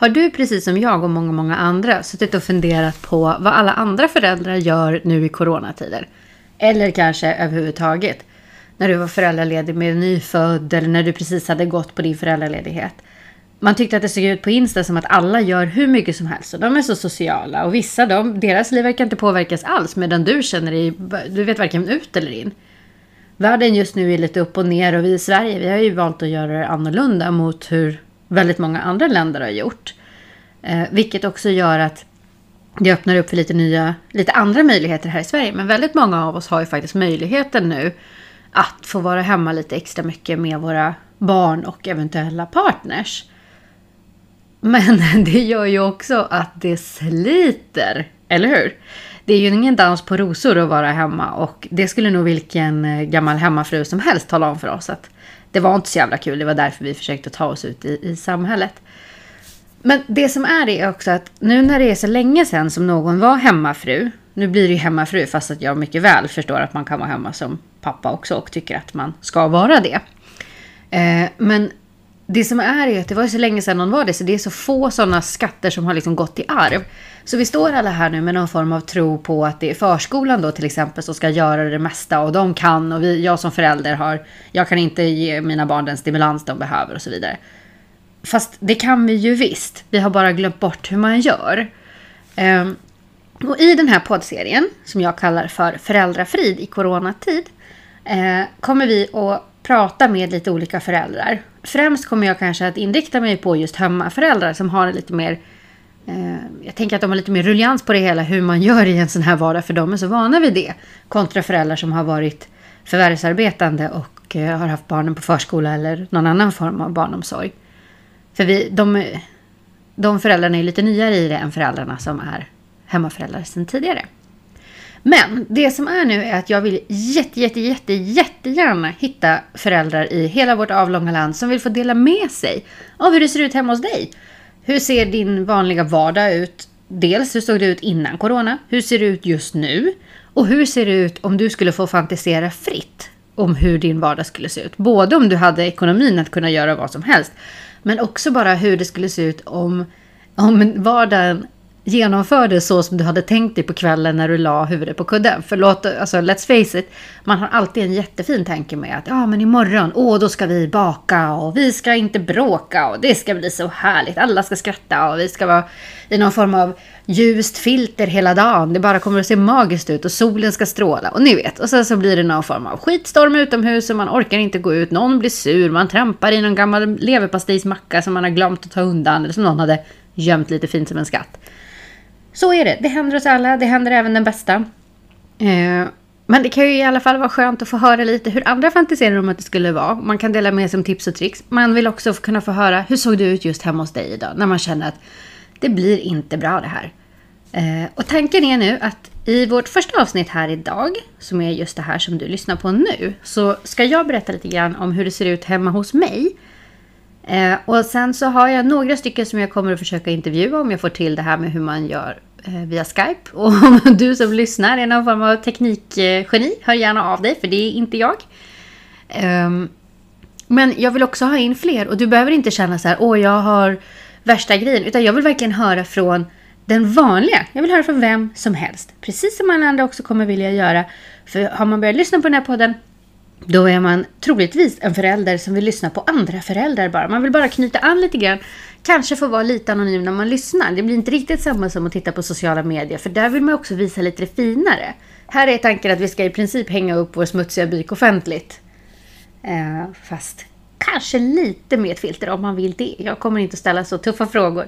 Har du precis som jag och många, många andra suttit och funderat på vad alla andra föräldrar gör nu i coronatider? Eller kanske överhuvudtaget när du var föräldraledig med en nyfödd eller när du precis hade gått på din föräldraledighet. Man tyckte att det såg ut på Insta som att alla gör hur mycket som helst och de är så sociala och vissa de, deras liv verkar inte påverkas alls medan du känner dig, du vet varken ut eller in. Världen just nu är lite upp och ner och vi i Sverige vi har ju valt att göra det annorlunda mot hur väldigt många andra länder har gjort. Eh, vilket också gör att det öppnar upp för lite nya, lite andra möjligheter här i Sverige. Men väldigt många av oss har ju faktiskt möjligheten nu att få vara hemma lite extra mycket med våra barn och eventuella partners. Men det gör ju också att det sliter, eller hur? Det är ju ingen dans på rosor att vara hemma och det skulle nog vilken eh, gammal hemmafru som helst tala om för oss att det var inte så jävla kul. Det var därför vi försökte ta oss ut i, i samhället. Men det som är det är också att nu när det är så länge sedan som någon var hemmafru. Nu blir det ju hemmafru fast att jag mycket väl förstår att man kan vara hemma som pappa också och tycker att man ska vara det. Eh, men det som är är att det var så länge sedan någon var det så det är så få sådana skatter som har liksom gått i arv. Så vi står alla här nu med någon form av tro på att det är förskolan då till exempel som ska göra det mesta och de kan och vi, jag som förälder har, jag kan inte ge mina barn den stimulans de behöver och så vidare. Fast det kan vi ju visst. Vi har bara glömt bort hur man gör. Um, och i den här poddserien som jag kallar för Föräldrafrid i coronatid eh, kommer vi att prata med lite olika föräldrar. Främst kommer jag kanske att inrikta mig på just hemmaföräldrar som har lite mer eh, Eh, jag tänker att de har lite mer ruljans på det hela, hur man gör i en sån här vardag, för de är så vana vid det. Kontra föräldrar som har varit förvärvsarbetande och eh, har haft barnen på förskola eller någon annan form av barnomsorg. För vi, de, de föräldrarna är lite nyare i det än föräldrarna som är hemmaföräldrar sedan tidigare. Men det som är nu är att jag vill jätte, jätte, jätte, jättegärna hitta föräldrar i hela vårt avlånga land som vill få dela med sig av hur det ser ut hemma hos dig. Hur ser din vanliga vardag ut? Dels hur såg det ut innan corona? Hur ser det ut just nu? Och hur ser det ut om du skulle få fantisera fritt om hur din vardag skulle se ut? Både om du hade ekonomin att kunna göra vad som helst, men också bara hur det skulle se ut om, om vardagen genomförde så som du hade tänkt dig på kvällen när du la huvudet på kudden. För låt, alltså let's face it, man har alltid en jättefin tanke med att ja men imorgon, åh då ska vi baka och vi ska inte bråka och det ska bli så härligt. Alla ska skratta och vi ska vara i någon form av ljust filter hela dagen. Det bara kommer att se magiskt ut och solen ska stråla och ni vet. Och sen så blir det någon form av skitstorm utomhus och man orkar inte gå ut. Någon blir sur, man trampar i någon gammal leverpastejsmacka som man har glömt att ta undan eller som någon hade gömt lite fint som en skatt. Så är det. Det händer oss alla. Det händer även den bästa. Eh, men det kan ju i alla fall vara skönt att få höra lite hur andra fantiserar om att det skulle vara. Man kan dela med sig om tips och tricks. Man vill också kunna få höra hur såg det ut just hemma hos dig idag? När man känner att det blir inte bra det här. Eh, och tanken är nu att i vårt första avsnitt här idag, som är just det här som du lyssnar på nu, så ska jag berätta lite grann om hur det ser ut hemma hos mig. Eh, och sen så har jag några stycken som jag kommer att försöka intervjua om jag får till det här med hur man gör Eh, via Skype. Och om du som lyssnar är någon form av teknikgeni, hör gärna av dig, för det är inte jag. Ehm, men jag vill också ha in fler och du behöver inte känna så här, åh jag har värsta grejen, utan jag vill verkligen höra från den vanliga. Jag vill höra från vem som helst, precis som alla andra också kommer vilja göra. För har man börjat lyssna på den här podden, då är man troligtvis en förälder som vill lyssna på andra föräldrar bara. Man vill bara knyta an lite grann kanske få vara lite anonym när man lyssnar. Det blir inte riktigt samma som att titta på sociala medier, för där vill man också visa lite det finare. Här är tanken att vi ska i princip hänga upp vår smutsiga byk offentligt. Eh, fast kanske lite med ett filter om man vill det. Jag kommer inte ställa så tuffa frågor.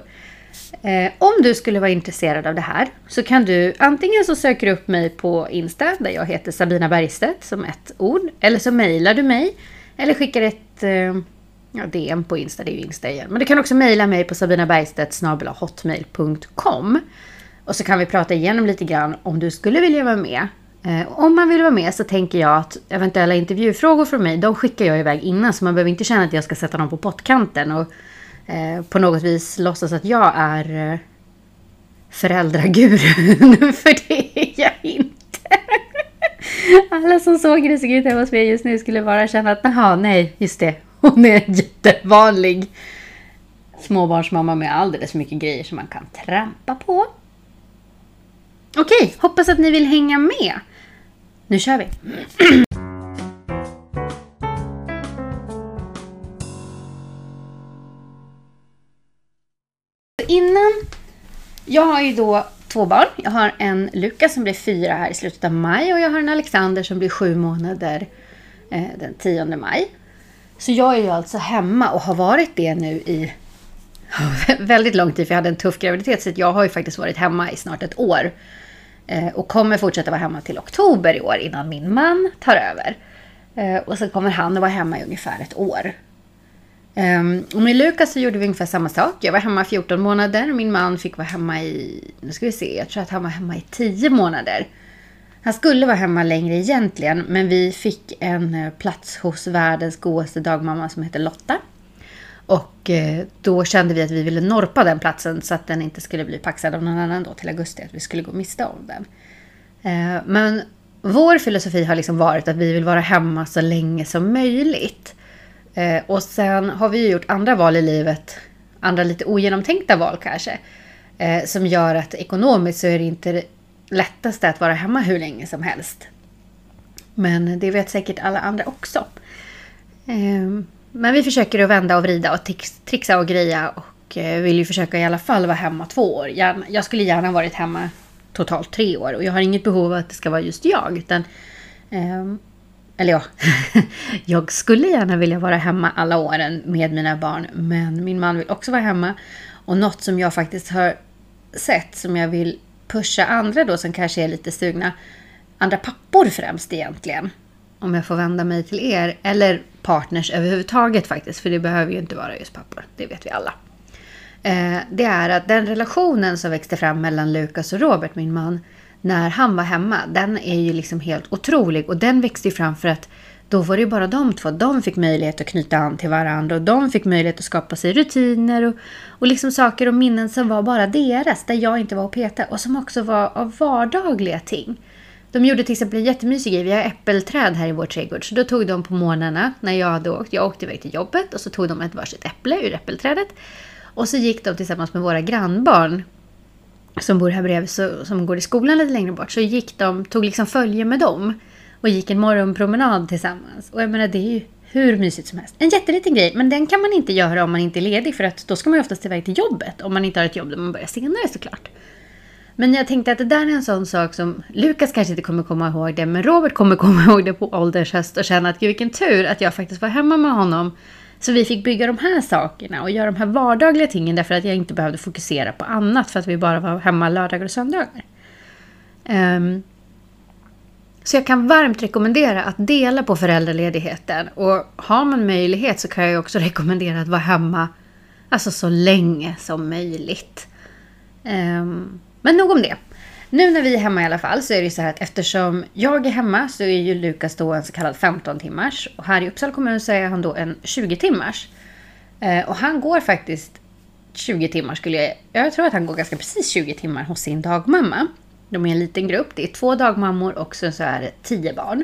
Eh, om du skulle vara intresserad av det här så kan du antingen så söker du upp mig på Insta där jag heter Sabina Bergstedt som ett ord. Eller så mejlar du mig. Eller skickar ett eh, ja, DM på Insta, det är ju Insta igen. Men du kan också mejla mig på sabinabergstedt.hotmail.com Och så kan vi prata igenom lite grann om du skulle vilja vara med. Eh, om man vill vara med så tänker jag att eventuella intervjufrågor från mig, de skickar jag iväg innan. Så man behöver inte känna att jag ska sätta dem på pottkanten och eh, på något vis låtsas att jag är eh, föräldragurun. För det är jag inte. Alla som såg hur det såg ut hemma hos mig just nu skulle bara känna att, jaha, nej, just det, hon är jättevanlig småbarnsmamma med alldeles för mycket grejer som man kan trampa på. Okej, hoppas att ni vill hänga med. Nu kör vi! Innan... Jag har ju då två barn. Jag har en Lukas som blir fyra här i slutet av maj och jag har en Alexander som blir sju månader eh, den 10 maj. Så jag är ju alltså hemma och har varit det nu i väldigt lång tid för jag hade en tuff graviditet så jag har ju faktiskt varit hemma i snart ett år. Eh, och kommer fortsätta vara hemma till oktober i år innan min man tar över. Eh, och så kommer han att vara hemma i ungefär ett år. Um, och med Lukas så gjorde vi ungefär samma sak. Jag var hemma 14 månader. Min man fick vara hemma i, nu ska vi se, jag tror att han var hemma i 10 månader. Han skulle vara hemma längre egentligen, men vi fick en eh, plats hos världens godaste dagmamma som heter Lotta. Och eh, då kände vi att vi ville norpa den platsen så att den inte skulle bli paxad av någon annan då till augusti, att vi skulle gå miste om den. Ehm, men vår filosofi har liksom varit att vi vill vara hemma så länge som möjligt. Eh, och sen har vi ju gjort andra val i livet, andra lite ogenomtänkta val kanske, eh, som gör att ekonomiskt så är det inte det lättaste att vara hemma hur länge som helst. Men det vet säkert alla andra också. Eh, men vi försöker att vända och vrida och trixa och greja och eh, vill ju försöka i alla fall vara hemma två år. Jag skulle gärna varit hemma totalt tre år och jag har inget behov av att det ska vara just jag. Utan ehm, eller ja, jag skulle gärna vilja vara hemma alla åren med mina barn, men min man vill också vara hemma. Och något som jag faktiskt har sett som jag vill pusha andra då som kanske är lite sugna, andra pappor främst egentligen, om jag får vända mig till er, eller partners överhuvudtaget faktiskt, för det behöver ju inte vara just pappor, det vet vi alla. Eh, det är att den relationen som växte fram mellan Lukas och Robert, min man, när han var hemma, den är ju liksom helt otrolig. Och den växte ju fram för att då var det ju bara de två. De fick möjlighet att knyta an till varandra och de fick möjlighet att skapa sig rutiner och, och liksom saker och minnen som var bara deras, där jag inte var och peta och som också var av vardagliga ting. De gjorde till exempel en jättemysig grej. Vi har äppelträd här i vår trädgård. Så då tog de på morgnarna när jag hade åkt. Jag åkte iväg till jobbet och så tog de ett varsitt äpple ur äppelträdet. Och så gick de tillsammans med våra grannbarn som bor här bredvid, så, som går i skolan lite längre bort, så gick de, tog liksom följe med dem och gick en morgonpromenad tillsammans. Och jag menar, det är ju hur mysigt som helst. En jätteliten grej, men den kan man inte göra om man inte är ledig för att då ska man ju oftast iväg till jobbet om man inte har ett jobb där man börjar senare såklart. Men jag tänkte att det där är en sån sak som Lukas kanske inte kommer komma ihåg det, men Robert kommer komma ihåg det på ålderns höst och känna att gud vilken tur att jag faktiskt var hemma med honom så vi fick bygga de här sakerna och göra de här vardagliga tingen därför att jag inte behövde fokusera på annat för att vi bara var hemma lördagar och söndagar. Um, så jag kan varmt rekommendera att dela på föräldraledigheten. Och har man möjlighet så kan jag också rekommendera att vara hemma alltså så länge som möjligt. Um, men nog om det. Nu när vi är hemma i alla fall så är det så här att eftersom jag är hemma så är ju Lukas då en så kallad 15 timmars. Och här i Uppsala kommun så är han då en 20 timmars. Eh, och han går faktiskt 20 timmar skulle jag... Jag tror att han går ganska precis 20 timmar hos sin dagmamma. De är en liten grupp. Det är två dagmammor och så är det tio barn.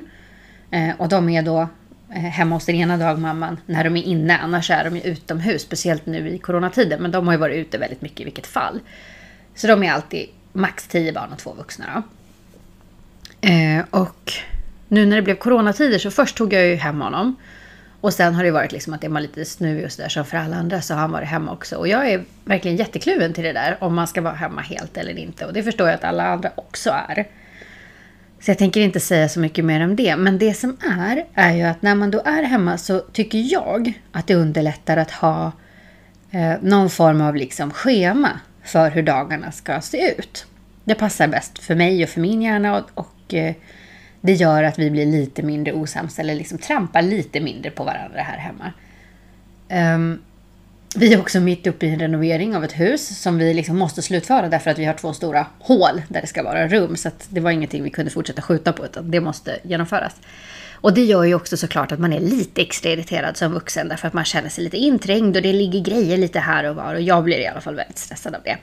Eh, och de är då eh, hemma hos den ena dagmamman när de är inne. Annars är de ju utomhus, speciellt nu i coronatiden. Men de har ju varit ute väldigt mycket i vilket fall. Så de är alltid max 10 barn och två vuxna. Eh, och nu när det blev coronatider så först tog jag ju hem honom. Och sen har det varit liksom att är man lite snuvig och sådär som för alla andra så har han varit hemma också. Och jag är verkligen jättekluven till det där om man ska vara hemma helt eller inte. Och det förstår jag att alla andra också är. Så jag tänker inte säga så mycket mer om det. Men det som är, är ju att när man då är hemma så tycker jag att det underlättar att ha eh, någon form av liksom schema för hur dagarna ska se ut. Det passar bäst för mig och för min hjärna och, och eh, det gör att vi blir lite mindre osams eller liksom trampar lite mindre på varandra här hemma. Um, vi är också mitt uppe i en renovering av ett hus som vi liksom måste slutföra därför att vi har två stora hål där det ska vara rum. Så det var ingenting vi kunde fortsätta skjuta på utan det måste genomföras. Och det gör ju också såklart att man är lite extra irriterad som vuxen därför att man känner sig lite inträngd och det ligger grejer lite här och var och jag blir i alla fall väldigt stressad av det.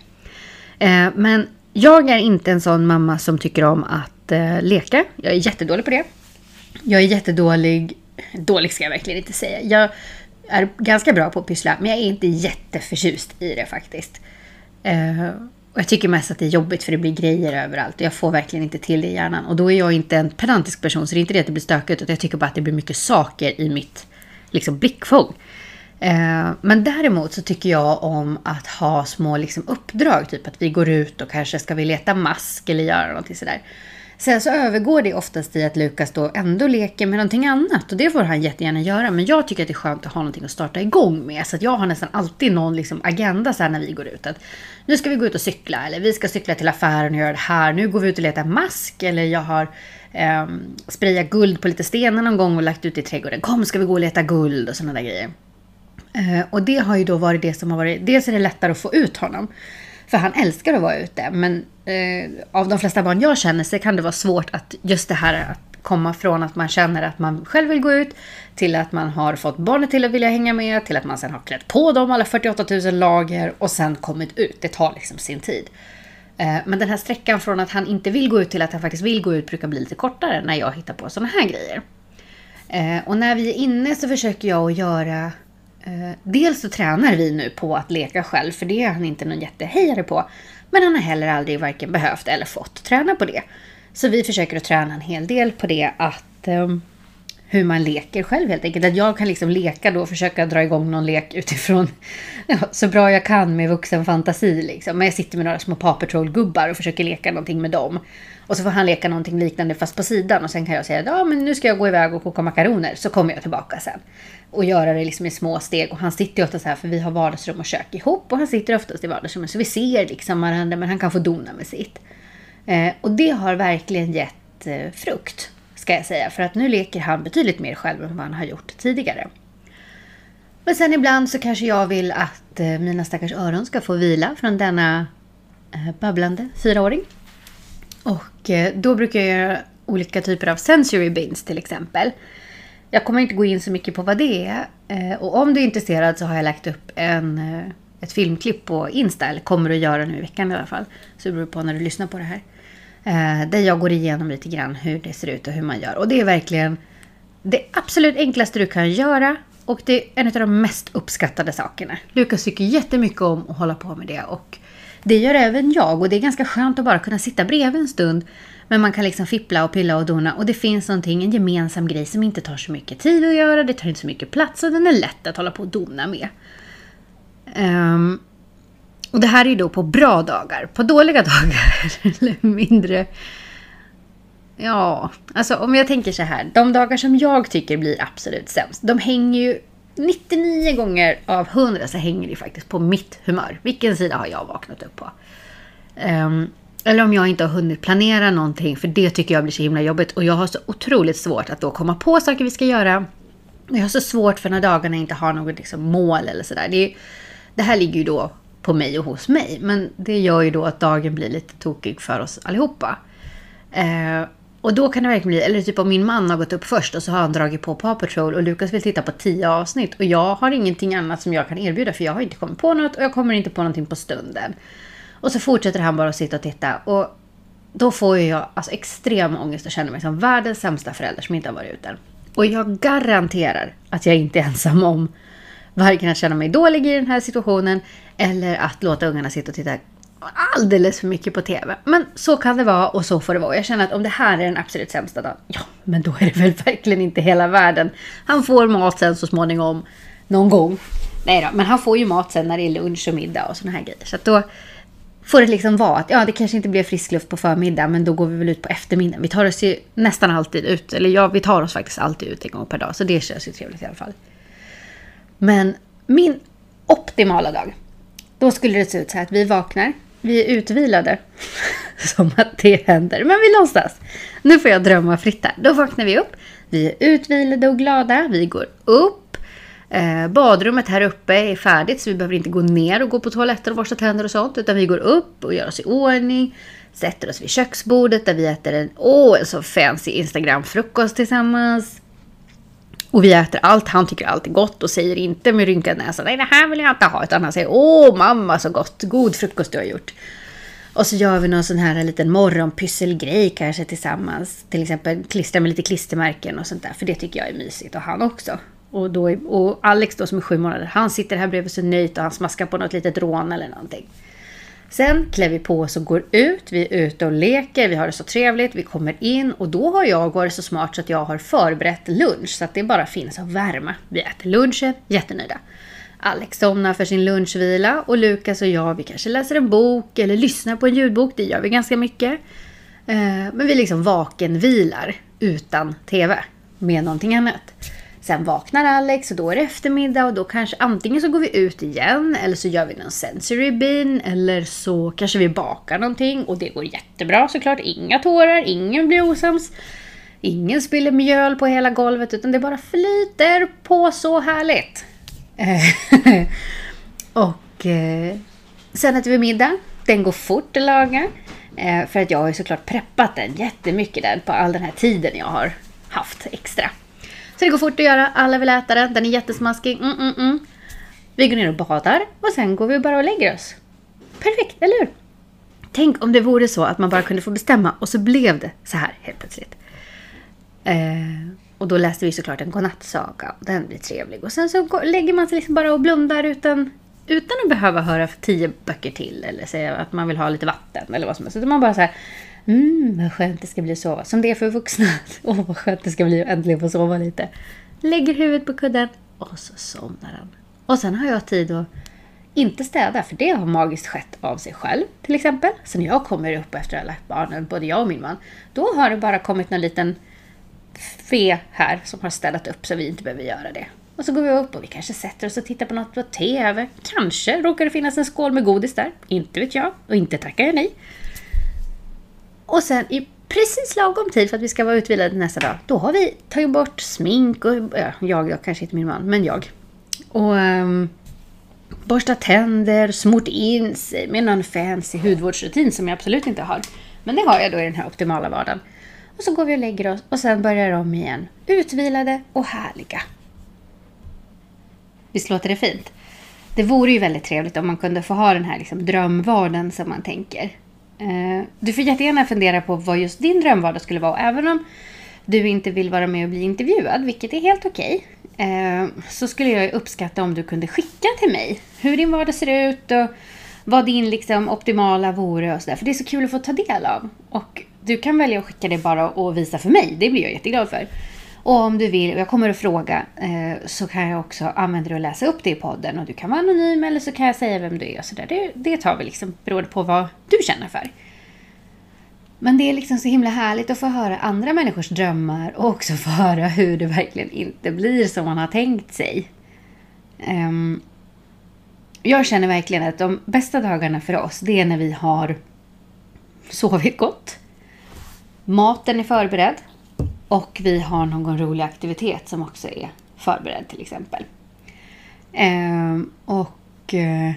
Eh, men jag är inte en sån mamma som tycker om att eh, leka. Jag är jättedålig på det. Jag är jättedålig, dålig ska jag verkligen inte säga. Jag är ganska bra på att pyssla, men jag är inte jätteförtjust i det faktiskt. Eh, och jag tycker mest att det är jobbigt för det blir grejer överallt och jag får verkligen inte till det i hjärnan. Och då är jag inte en pedantisk person så det är inte det att det blir stökigt utan jag tycker bara att det blir mycket saker i mitt liksom, blickfång. Eh, men däremot så tycker jag om att ha små liksom, uppdrag, typ att vi går ut och kanske ska vi leta mask eller göra någonting sådär. Sen så övergår det oftast i att Lukas då ändå leker med någonting annat och det får han jättegärna göra. Men jag tycker att det är skönt att ha någonting att starta igång med. Så att jag har nästan alltid någon liksom agenda så här när vi går ut. Att nu ska vi gå ut och cykla eller vi ska cykla till affären och göra det här. Nu går vi ut och letar mask eller jag har eh, sprayat guld på lite stenar någon gång och lagt ut i trädgården. Kom ska vi gå och leta guld och sådana där grejer. Eh, och det har ju då varit det som har varit, dels är det lättare att få ut honom. För han älskar att vara ute. Men eh, av de flesta barn jag känner så kan det vara svårt att just det här att komma från att man känner att man själv vill gå ut till att man har fått barnet till att vilja hänga med till att man sen har klätt på dem alla 48 000 lager och sen kommit ut. Det tar liksom sin tid. Eh, men den här sträckan från att han inte vill gå ut till att han faktiskt vill gå ut brukar bli lite kortare när jag hittar på sådana här grejer. Eh, och när vi är inne så försöker jag att göra Eh, dels så tränar vi nu på att leka själv, för det är han inte någon jättehejare på. Men han har heller aldrig varken behövt eller fått träna på det. Så vi försöker att träna en hel del på det att um, hur man leker själv helt enkelt. Att jag kan liksom leka då och försöka dra igång någon lek utifrån ja, så bra jag kan med vuxen fantasi. Liksom. Men jag sitter med några små Paw Patrol-gubbar och försöker leka någonting med dem. Och så får han leka någonting liknande fast på sidan och sen kan jag säga ja men nu ska jag gå iväg och koka makaroner så kommer jag tillbaka sen. Och göra det liksom i små steg och han sitter ju ofta så här för vi har vardagsrum och kök ihop och han sitter oftast i vardagsrummet så vi ser liksom varandra men han kan få dona med sitt. Eh, och det har verkligen gett eh, frukt ska jag säga för att nu leker han betydligt mer själv än vad han har gjort tidigare. Men sen ibland så kanske jag vill att eh, mina stackars öron ska få vila från denna eh, babblande fyraåring. Och eh, då brukar jag göra olika typer av sensory bins till exempel. Jag kommer inte gå in så mycket på vad det är. Och om du är intresserad så har jag lagt upp en, ett filmklipp på Insta, eller kommer att göra nu i veckan i alla fall. Så det beror på när du lyssnar på det här. Eh, där jag går igenom lite grann hur det ser ut och hur man gör. Och det är verkligen det absolut enklaste du kan göra. Och det är en av de mest uppskattade sakerna. Lukas tycker jättemycket om att hålla på med det. Och det gör även jag och det är ganska skönt att bara kunna sitta bredvid en stund. Men man kan liksom fippla och pilla och dona och det finns någonting, en gemensam grej som inte tar så mycket tid att göra, det tar inte så mycket plats och den är lätt att hålla på och dona med. Um, och det här är ju då på bra dagar. På dåliga dagar, eller mindre... Ja, alltså om jag tänker så här. De dagar som jag tycker blir absolut sämst, de hänger ju 99 gånger av 100 så hänger det faktiskt på mitt humör. Vilken sida har jag vaknat upp på? Um, eller om jag inte har hunnit planera någonting, för det tycker jag blir så himla jobbigt. Och jag har så otroligt svårt att då komma på saker vi ska göra. Jag har så svårt för när dagarna inte har något liksom mål eller sådär. Det, det här ligger ju då på mig och hos mig. Men det gör ju då att dagen blir lite tokig för oss allihopa. Eh, och då kan det verkligen bli, eller typ om min man har gått upp först och så har han dragit på Paw Patrol och Lukas vill titta på tio avsnitt och jag har ingenting annat som jag kan erbjuda för jag har inte kommit på något och jag kommer inte på någonting på stunden. Och så fortsätter han bara att sitta och titta och då får jag alltså extrem ångest och känner mig som världens sämsta förälder som inte har varit ute. Och jag garanterar att jag inte är ensam om varken att känna mig dålig i den här situationen eller att låta ungarna sitta och titta alldeles för mycket på TV. Men så kan det vara och så får det vara. Jag känner att om det här är den absolut sämsta dagen, ja, men då är det väl verkligen inte hela världen. Han får mat sen så småningom, någon gång. Nej då, men han får ju mat sen när det är lunch och middag och såna här grejer. Så att då får det liksom vara att ja, det kanske inte blir frisk luft på förmiddagen men då går vi väl ut på eftermiddagen. Vi tar oss ju nästan alltid ut, eller ja, vi tar oss faktiskt alltid ut en gång per dag, så det känns ju trevligt i alla fall. Men min optimala dag, då skulle det se ut så här att vi vaknar, vi är utvilade. Som att det händer. Men vi låtsas. Nu får jag drömma fritt här. Då vaknar vi upp. Vi är utvilade och glada. Vi går upp. Eh, badrummet här uppe är färdigt så vi behöver inte gå ner och gå på toaletten och borsta tänder och sånt. Utan vi går upp och gör oss i ordning. Sätter oss vid köksbordet där vi äter en, åh, en så fancy Instagram-frukost tillsammans. Och vi äter allt, han tycker allt är gott och säger inte med rynkad näsa nej det här vill jag inte ha. Utan han säger åh mamma så gott, god frukost du har gjort. Och så gör vi någon sån här liten morgonpysselgrej kanske tillsammans. Till exempel klistra med lite klistermärken och sånt där. För det tycker jag är mysigt och han också. Och, då, och Alex då som är sju månader, han sitter här bredvid så nöjt och han smaskar på något litet rån eller någonting. Sen klär vi på oss och går ut. Vi är ute och leker, vi har det så trevligt. Vi kommer in och då har jag varit så smart så att jag har förberett lunch så att det bara finns att värma. Vi äter lunchen, jättenöjda. Alex somnar för sin lunchvila och Lukas och jag, vi kanske läser en bok eller lyssnar på en ljudbok. Det gör vi ganska mycket. Eh, men vi liksom vakenvilar utan TV med någonting annat. Sen vaknar Alex och då är det eftermiddag och då kanske antingen så går vi ut igen eller så gör vi någon sensory bean eller så kanske vi bakar någonting och det går jättebra såklart. Inga tårar, ingen blir osams. Ingen spiller mjöl på hela golvet utan det bara flyter på så härligt. Eh, och eh, sen äter vi middag. Den går fort att laga. Eh, för att jag har ju såklart preppat den jättemycket den på all den här tiden jag har haft extra. Så det går fort att göra. Alla vill äta den. Den är jättesmaskig. Mm, mm, mm. Vi går ner och badar och sen går vi bara och lägger oss. Perfekt, eller hur? Tänk om det vore så att man bara kunde få bestämma och så blev det så här helt plötsligt. Eh, och då läste vi såklart en godnattsaga och den blir trevlig. Och sen så går, lägger man sig liksom bara och blundar utan, utan att behöva höra tio böcker till eller säga att man vill ha lite vatten eller vad som helst. Utan man bara säger Mm, vad skönt det ska bli att sova. Som det är för vuxna. Åh, vad skönt det ska bli att äntligen få sova lite. Lägger huvudet på kudden och så somnar han. Och sen har jag tid att inte städa, för det har magiskt skett av sig själv till exempel. Så när jag kommer upp efter att ha lagt barnen, både jag och min man, då har det bara kommit någon liten fe här som har städat upp så vi inte behöver göra det. Och så går vi upp och vi kanske sätter oss och tittar på något på TV. Kanske råkar det finnas en skål med godis där. Inte vet jag. Och inte tackar jag nej. Och sen i precis lagom tid för att vi ska vara utvilade nästa dag, då har vi tagit bort smink och, ja, jag, jag kanske inte min man, men jag. Och um, borstat tänder, smort in sig med någon fancy hudvårdsrutin som jag absolut inte har. Men det har jag då i den här optimala vardagen. Och så går vi och lägger oss och sen börjar om igen. Utvilade och härliga. Visst låter det fint? Det vore ju väldigt trevligt om man kunde få ha den här liksom drömvardagen som man tänker. Eh, du får jättegärna fundera på vad just din drömvardag skulle vara. Även om du inte vill vara med och bli intervjuad, vilket är helt okej. okay, Så skulle jag uppskatta om du kunde skicka till mig hur din vardag ser ut och vad din liksom optimala vore och sådär. För det är så kul att få ta del av. Och du kan välja att skicka det bara och visa för mig. Det blir jag jätteglad för. Och om du vill, och jag kommer att fråga, eh, så kan jag också använda det och läsa upp det i podden. Och du kan vara anonym eller så kan jag säga vem du är och sådär. Det, det tar vi liksom beroende på vad du känner för. Men det är liksom så himla härligt att få höra andra människors drömmar och också få höra hur det verkligen inte blir som man har tänkt sig. Ehm, jag känner verkligen att de bästa dagarna för oss, det är när vi har sovit gott, maten är förberedd och vi har någon rolig aktivitet som också är förberedd till exempel. Ehm, och eh,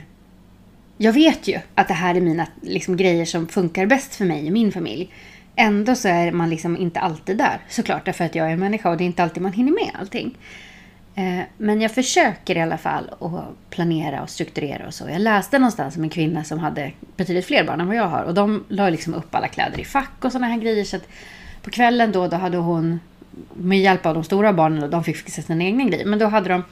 jag vet ju att det här är mina liksom, grejer som funkar bäst för mig och min familj. Ändå så är man liksom inte alltid där såklart därför att jag är människa och det är inte alltid man hinner med allting. Eh, men jag försöker i alla fall att planera och strukturera och så. Jag läste någonstans om en kvinna som hade betydligt fler barn än vad jag har. Och de la liksom upp alla kläder i fack och sådana här grejer. Så att på kvällen då, då hade hon med hjälp av de stora barnen, och de fick fixa sina egna grejer. Men då hade de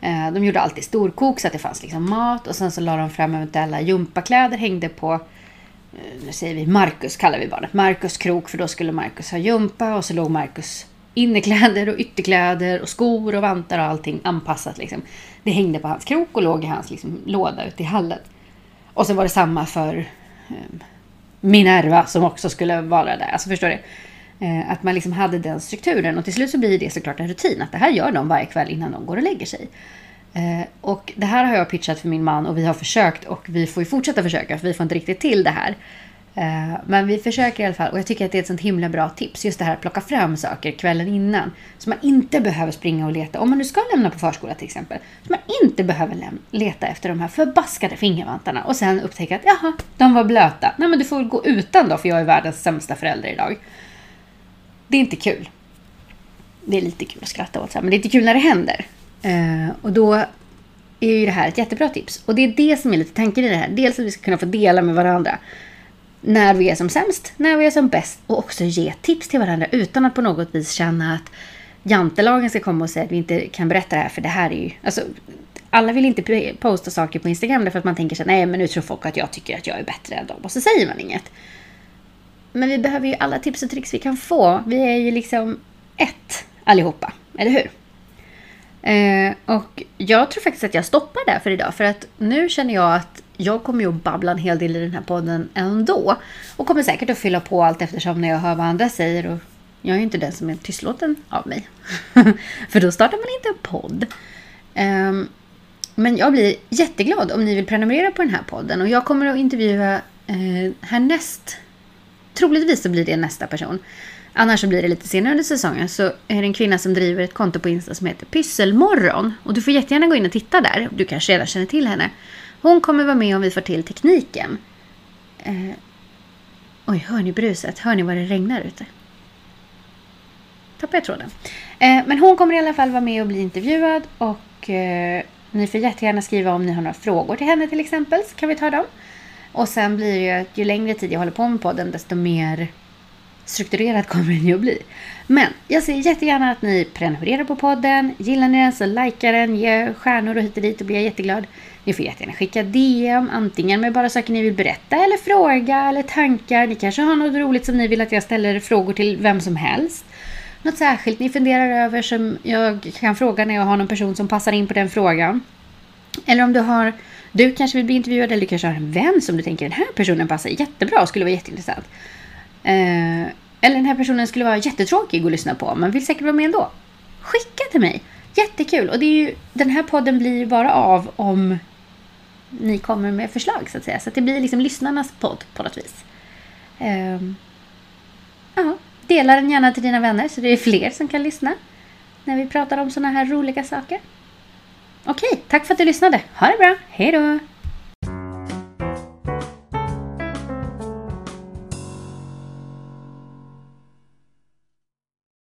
eh, de gjorde alltid storkok så att det fanns liksom mat och sen så la de fram eventuella gympakläder, hängde på eh, nu säger vi Marcus kallar vi barnet. Marcus krok för då skulle Marcus ha gympa och så låg Marcus innerkläder och ytterkläder och skor och vantar och allting anpassat liksom. Det hängde på hans krok och låg i hans liksom, låda ute i hallen. Och så var det samma för um, Minerva som också skulle vara där. Alltså förstår du? Eh, att man liksom hade den strukturen och till slut så blir det såklart en rutin att det här gör de varje kväll innan de går och lägger sig. Eh, och det här har jag pitchat för min man och vi har försökt och vi får ju fortsätta försöka för vi får inte riktigt till det här. Eh, men vi försöker i alla fall och jag tycker att det är ett sånt himla bra tips. Just det här att plocka fram saker kvällen innan. Så man inte behöver springa och leta. Om man nu ska lämna på förskola till exempel. Så man inte behöver leta efter de här förbaskade fingervantarna. Och sen upptäcka att jaha, de var blöta. Nej men du får väl gå utan då för jag är världens sämsta förälder idag. Det är inte kul. Det är lite kul att skratta åt men det är inte kul när det händer. Eh, och då är ju det här ett jättebra tips. Och det är det som är lite tanken i det här. Dels att vi ska kunna få dela med varandra när vi är som sämst, när vi är som bäst och också ge tips till varandra utan att på något vis känna att jantelagen ska komma och säga att vi inte kan berätta det här för det här är ju... Alltså, alla vill inte posta saker på Instagram därför att man tänker så nej men nu tror folk att jag tycker att jag är bättre än dem och så säger man inget. Men vi behöver ju alla tips och tricks vi kan få. Vi är ju liksom ett allihopa, eller hur? Eh, och jag tror faktiskt att jag stoppar där för idag för att nu känner jag att jag kommer ju att babbla en hel del i den här podden ändå. Och kommer säkert att fylla på allt eftersom när jag hör vad andra säger. Och jag är ju inte den som är tystlåten av mig. för då startar man inte en podd. Um, men jag blir jätteglad om ni vill prenumerera på den här podden. Och jag kommer att intervjua eh, härnäst. Troligtvis så blir det nästa person. Annars så blir det lite senare under säsongen. Så är det en kvinna som driver ett konto på Insta som heter Pysselmorgon. Och du får jättegärna gå in och titta där. Du kanske redan känner till henne. Hon kommer vara med om vi får till tekniken. Eh, oj, hör ni bruset? Hör ni vad det regnar ute? Tappade jag tråden. Eh, men hon kommer i alla fall vara med och bli intervjuad. Och eh, ni får jättegärna skriva om ni har några frågor till henne till exempel. Så kan vi ta dem. Och sen blir det ju att ju längre tid jag håller på med podden desto mer strukturerad kommer den ju att bli. Men jag ser jättegärna att ni prenumererar på podden. Gillar ni den så likea den, ge stjärnor och hit och dit och blir jag jätteglad. Ni får jättegärna skicka DM, antingen med bara saker ni vill berätta eller fråga eller tankar. Ni kanske har något roligt som ni vill att jag ställer frågor till vem som helst. Något särskilt ni funderar över som jag kan fråga när jag har någon person som passar in på den frågan. Eller om du har du kanske vill bli intervjuad eller du kanske har en vän som du tänker den här personen passar jättebra och skulle vara jätteintressant. Eh, eller den här personen skulle vara jättetråkig att lyssna på men vill säkert vara med ändå. Skicka till mig! Jättekul! Och det är ju, den här podden blir ju bara av om ni kommer med förslag så att säga. Så att det blir liksom lyssnarnas podd på något vis. Eh, ja, dela den gärna till dina vänner så det är fler som kan lyssna. När vi pratar om sådana här roliga saker. Okej, tack för att du lyssnade. Ha det bra. Hej då!